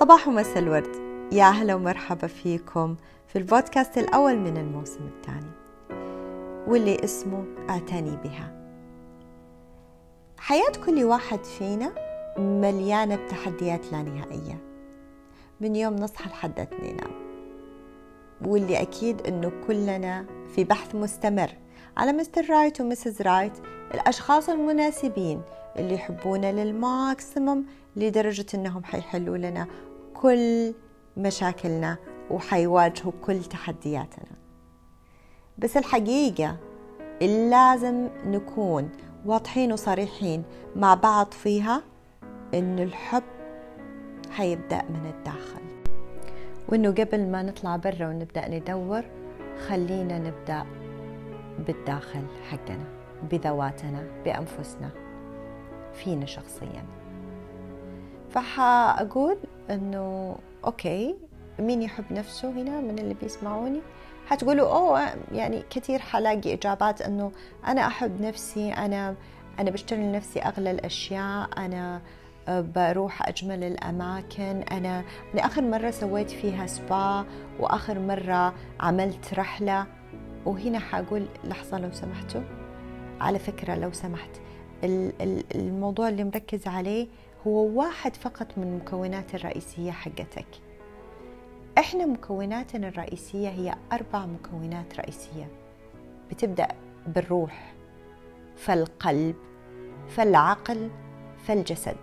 صباح ومساء الورد. يا أهلا ومرحبا فيكم في البودكاست الأول من الموسم الثاني واللي اسمه أعتني بها. حياة كل واحد فينا مليانة بتحديات لا نهائية. من يوم نصحى لحد ننام واللي أكيد أنه كلنا في بحث مستمر على Mr. Right و Mrs. Right الأشخاص المناسبين اللي يحبونا للماكسيموم لدرجة أنهم حيحلوا لنا كل مشاكلنا وحيواجهوا كل تحدياتنا. بس الحقيقة لازم نكون واضحين وصريحين مع بعض فيها إنه الحب حيبدأ من الداخل. وإنه قبل ما نطلع برا ونبدأ ندور خلينا نبدأ بالداخل حقنا بذواتنا بأنفسنا فينا شخصياً. فحأقول إنه okay مين يحب نفسه هنا من اللي بيسمعوني؟ حتقولوا أوه يعني كثير حلاقي إجابات إنه أنا أحب نفسي أنا أنا بشتري لنفسي أغلى الأشياء أنا بروح أجمل الأماكن أنا من آخر مرة سويت فيها سبا وآخر مرة عملت رحلة. وهنا حقول لحظة لو سمحتوا. على فكرة لو سمحت الموضوع اللي مركز عليه هو واحد فقط من المكونات الرئيسية حقتك. إحنا مكوناتنا الرئيسية هي أربع مكونات رئيسية. بتبدأ بالروح فالقلب فالعقل فالجسد.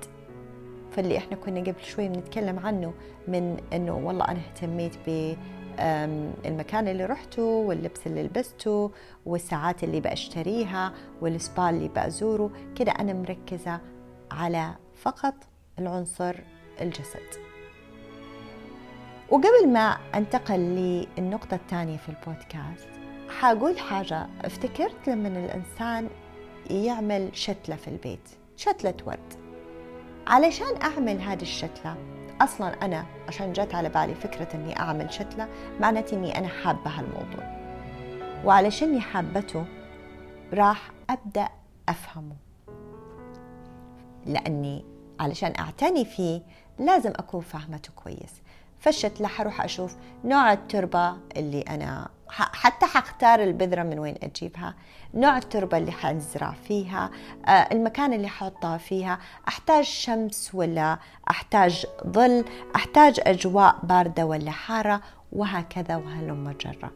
فاللي إحنا كنا قبل شوي بنتكلم عنه من إنه والله أنا اهتميت ب المكان اللي رحته واللبس اللي لبسته والساعات اللي بأشتريها والسبا اللي بأزوره. كده أنا مركزة على فقط العنصر الجسد. وقبل ما انتقل للنقطة الثانية في البودكاست حقول حاجة. افتكرت لما الإنسان يعمل شتلة في البيت شتلة ورد علشان أعمل هذه الشتلة أصلا أنا عشان جت على بالي فكرة أني أعمل شتلة معناته أني أنا حابة هالموضوع. وعلشاني حابته راح أبدأ أفهمه. لأني علشان أعتني فيه لازم أكون فاهمته كويس. فالشتلة حروح أشوف نوع التربة اللي أنا حتى حختار البذرة من وين أجيبها نوع التربة اللي حنزرع فيها آه، المكان اللي حطها فيها أحتاج شمس ولا أحتاج ظل أحتاج أجواء باردة ولا حارة وهكذا وهلم جرة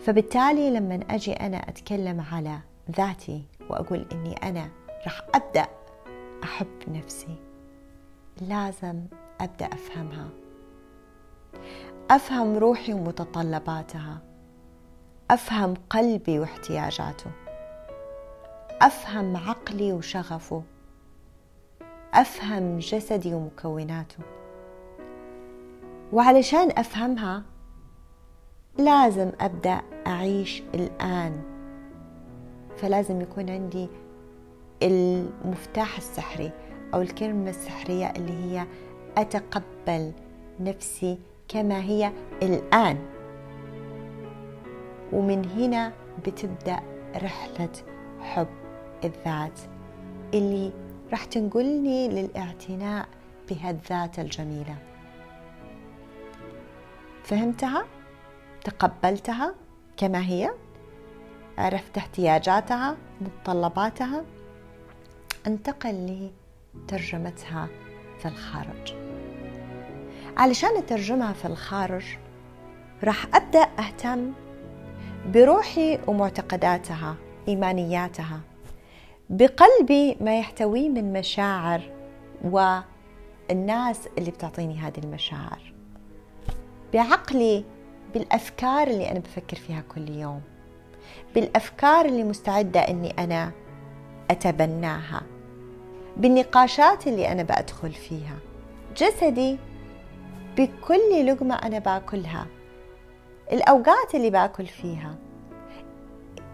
فبالتالي لما أجي أنا أتكلم على ذاتي وأقول إني أنا راح أبدأ أحب نفسي. لازم أبدأ أفهمها. أفهم روحي ومتطلباتها. أفهم قلبي واحتياجاته. أفهم عقلي وشغفه. أفهم جسدي ومكوناته. وعلشان أفهمها لازم أبدأ أعيش الآن. فلازم يكون عندي المفتاح السحري أو الكلمة السحرية اللي هي أتقبل نفسي كما هي الآن ومن هنا بتبدأ رحلة حب الذات اللي راح تنقلني للاعتناء بهالذات الجميلة فهمتها؟ تقبلتها كما هي؟ عرفت احتياجاتها متطلباتها انتقل لترجمتها في الخارج. علشان أترجمها في الخارج راح أبدأ أهتم بروحي ومعتقداتها إيمانياتها بقلبي ما يحتويه من مشاعر والناس اللي بتعطيني هذه المشاعر. بعقلي بالأفكار اللي أنا بفكر فيها كل يوم بالأفكار اللي مستعدة أني أنا أتبناها. بالنقاشات اللي أنا بدخل فيها. جسدي بكل لقمة أنا باكلها. الأوقات اللي باكل فيها.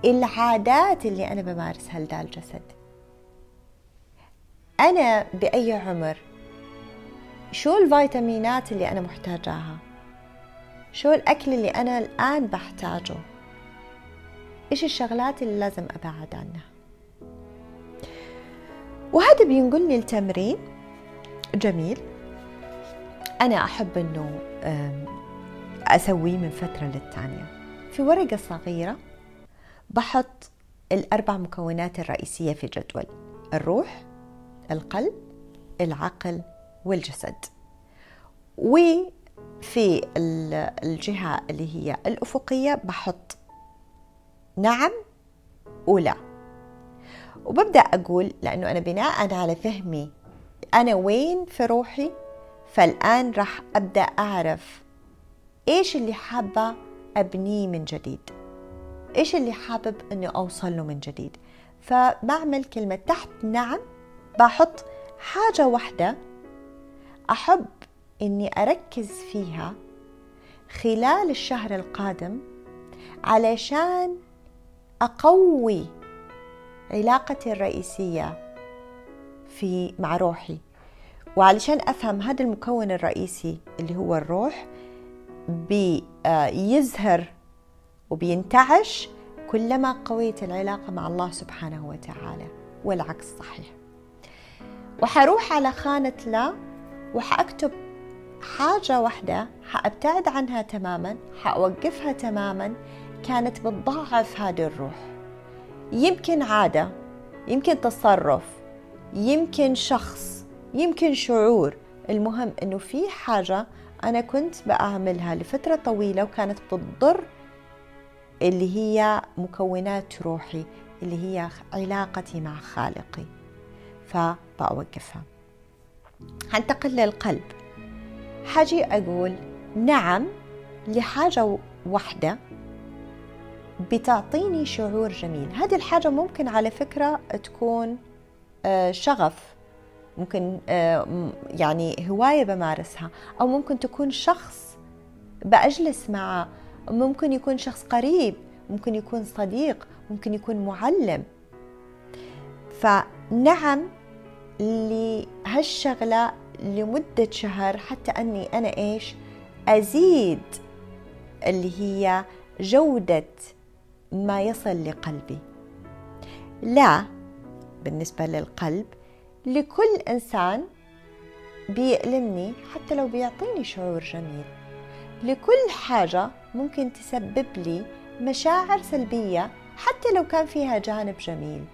العادات اللي أنا بمارسها لدى الجسد أنا بأي عمر. شو الفيتامينات اللي أنا محتاجاها؟ شو الأكل اللي أنا الآن بحتاجه؟ إيش الشغلات اللي لازم أبعد عنها؟ وهذا بينقلني التمرين جميل. أنا أحب أنه أسويه من فترة للتانية. في ورقة صغيرة بحط الأربع مكونات الرئيسية في جدول. الروح القلب العقل والجسد. وفي الجهة اللي هي الأفقية بحط نعم ولا وببدأ أقول لأنه أنا بناء على فهمي. أنا وين في روحي؟ فالآن راح أبدأ أعرف إيش اللي حابة أبنيه من جديد. إيش اللي حابب أني أوصل له من جديد. فبعمل كلمة تحت نعم بحط حاجة واحدة أحب إني أركز فيها خلال الشهر القادم علشان أقوي علاقتي الرئيسية في مع روحي. وعلشان أفهم هذا المكون الرئيسي اللي هو الروح بيزهر وبينتعش كلما قويت العلاقة مع الله سبحانه وتعالى والعكس صحيح. وحروح على خانة لا وحأكتب حاجة واحدة حأبتعد عنها تماما حأوقفها تماما كانت بتضاعف هذه الروح. يمكن عادة يمكن تصرف يمكن شخص يمكن شعور. المهم إنه في حاجة أنا كنت بعملها لفترة طويلة وكانت بتضر اللي هي مكونات روحي اللي هي علاقتي مع خالقي. فبأوقفها. هنتقل للقلب. حاجي أقول نعم لحاجة واحدة. بتعطيني شعور جميل. هذه الحاجة ممكن على فكرة تكون آه، شغف ممكن آه، يعني هواية بمارسها أو ممكن تكون شخص بأجلس معه. ممكن يكون شخص قريب ممكن يكون صديق ممكن يكون معلم. فنعم لهالشغلة لمدة شهر حتى أني أنا إيش أزيد اللي هي جودة ما يصل لقلبي. لا بالنسبة للقلب لكل إنسان بيألمني حتى لو بيعطيني شعور جميل. لكل حاجة ممكن تسبب لي مشاعر سلبية حتى لو كان فيها جانب جميل.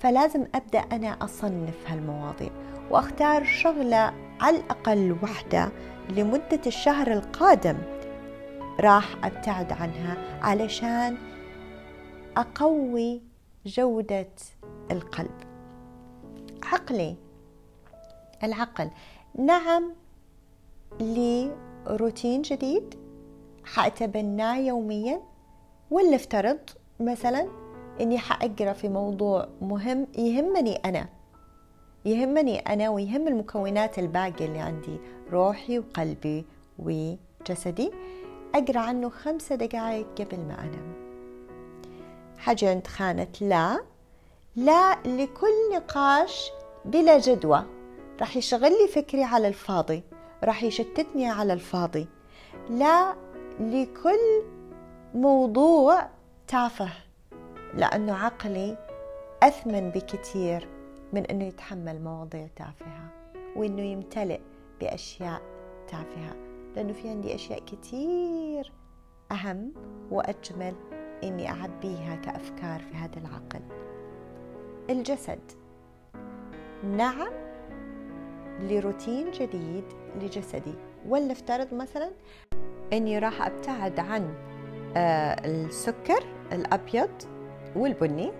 فلازم أبدأ أنا أصنف هالمواضيع وأختار شغلة على الأقل وحدة لمدة الشهر القادم راح أبتعد عنها علشان أقوي جودة القلب. عقلي العقل. نعم لروتين جديد. حأتبناه يوميا. ولا افترض مثلا إني حأقرأ في موضوع مهم يهمني أنا. يهمني أنا ويهم المكونات الباقية اللي عندي روحي وقلبي وجسدي. أقرأ عنه خمسة دقائق قبل ما أنام. عند خانة لا. لا لكل نقاش بلا جدوى. راح يشغل لي فكري على الفاضي. راح يشتتني على الفاضي. لا لكل موضوع تافه. لأنه عقلي أثمن بكثير من أنه يتحمل مواضيع تافهة وأنه يمتلئ بأشياء تافهة. لأنه في عندي أشياء كثير أهم وأجمل إني أعبيها كأفكار في هذا العقل. الجسد. نعم لروتين جديد لجسدي. ولا افترض مثلا إني راح أبتعد عن آه، السكر الأبيض والبني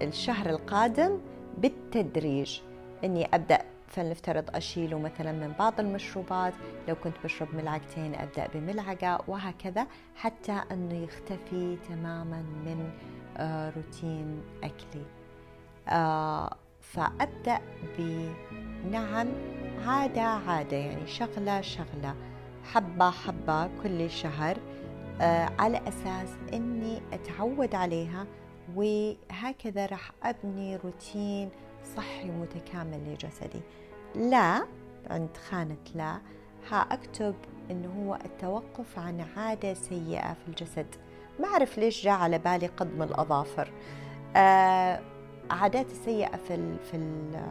للشهر القادم بالتدريج. إني أبدأ فلنفترض اشيله مثلا من بعض المشروبات لو كنت بشرب ملعقتين أبدأ بملعقة وهكذا حتى أنه يختفي تماما من آه، روتين أكلي. آه، فأبدأ بنعم عادة عادة يعني شغلة شغلة. حبة حبة كل شهر. آه، على أساس أني أتعود عليها وهكذا راح أبني روتين صحي متكامل لجسدي. لا عند خانة لا حأكتب أنه هو التوقف عن عادة سيئة في الجسد. ما أعرف ليش جاء على بالي قضم الأظافر. آه عادات السيئة في ال في ال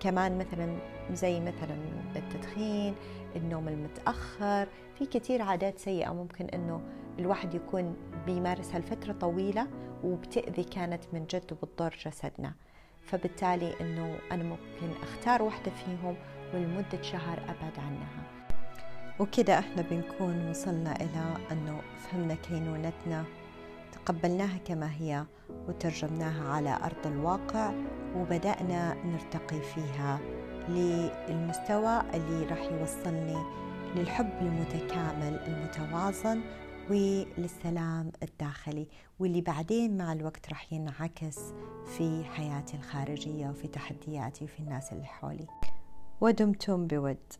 كمان مثلا زي مثلا التدخين النوم المتأخر. في كثير عادات سيئة ممكن أنه الواحد يكون بيمارسها لفترة طويلة وبتأذي كانت من جد وبتضر جسدنا. فبالتالي أنه أنا ممكن أختار واحدة فيهم ولمدة شهر أبعد عنها. وكده إحنا بنكون وصلنا إلى أنه فهمنا كينونتنا تقبلناها كما هي وترجمناها على أرض الواقع وبدأنا نرتقي فيها للمستوى اللي راح يوصلني للحب المتكامل المتوازن وللسلام الداخلي واللي بعدين مع الوقت راح ينعكس في حياتي الخارجية وفي تحدياتي وفي الناس اللي حولي. ودمتم بود.